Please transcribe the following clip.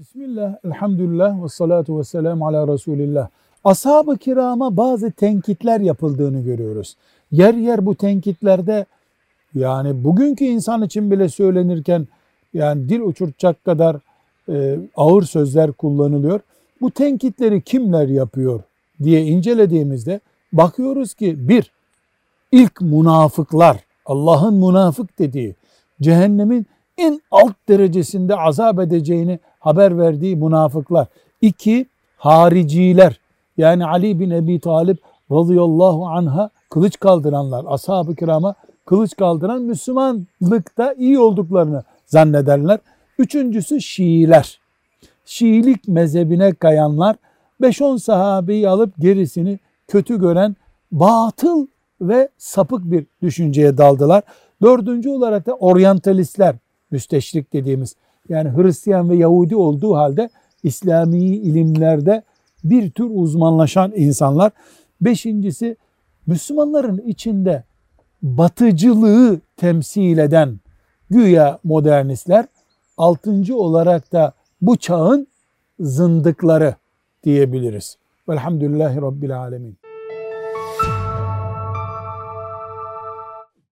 Bismillah, elhamdülillah ve salatu ve selamu ala Resulillah. Ashab-ı kirama bazı tenkitler yapıldığını görüyoruz. Yer yer bu tenkitlerde yani bugünkü insan için bile söylenirken yani dil uçurtacak kadar e, ağır sözler kullanılıyor. Bu tenkitleri kimler yapıyor diye incelediğimizde bakıyoruz ki bir, ilk münafıklar, Allah'ın münafık dediği, cehennemin en alt derecesinde azap edeceğini haber verdiği münafıklar. İki, hariciler yani Ali bin Ebi Talip radıyallahu anha kılıç kaldıranlar, ashab-ı kirama kılıç kaldıran Müslümanlıkta iyi olduklarını zannederler. Üçüncüsü Şiiler. Şiilik mezhebine kayanlar 5-10 sahabeyi alıp gerisini kötü gören batıl ve sapık bir düşünceye daldılar. Dördüncü olarak da oryantalistler, müsteşrik dediğimiz yani Hristiyan ve Yahudi olduğu halde İslami ilimlerde bir tür uzmanlaşan insanlar. Beşincisi Müslümanların içinde batıcılığı temsil eden güya modernistler. Altıncı olarak da bu çağın zındıkları diyebiliriz. Velhamdülillahi Rabbil Alemin.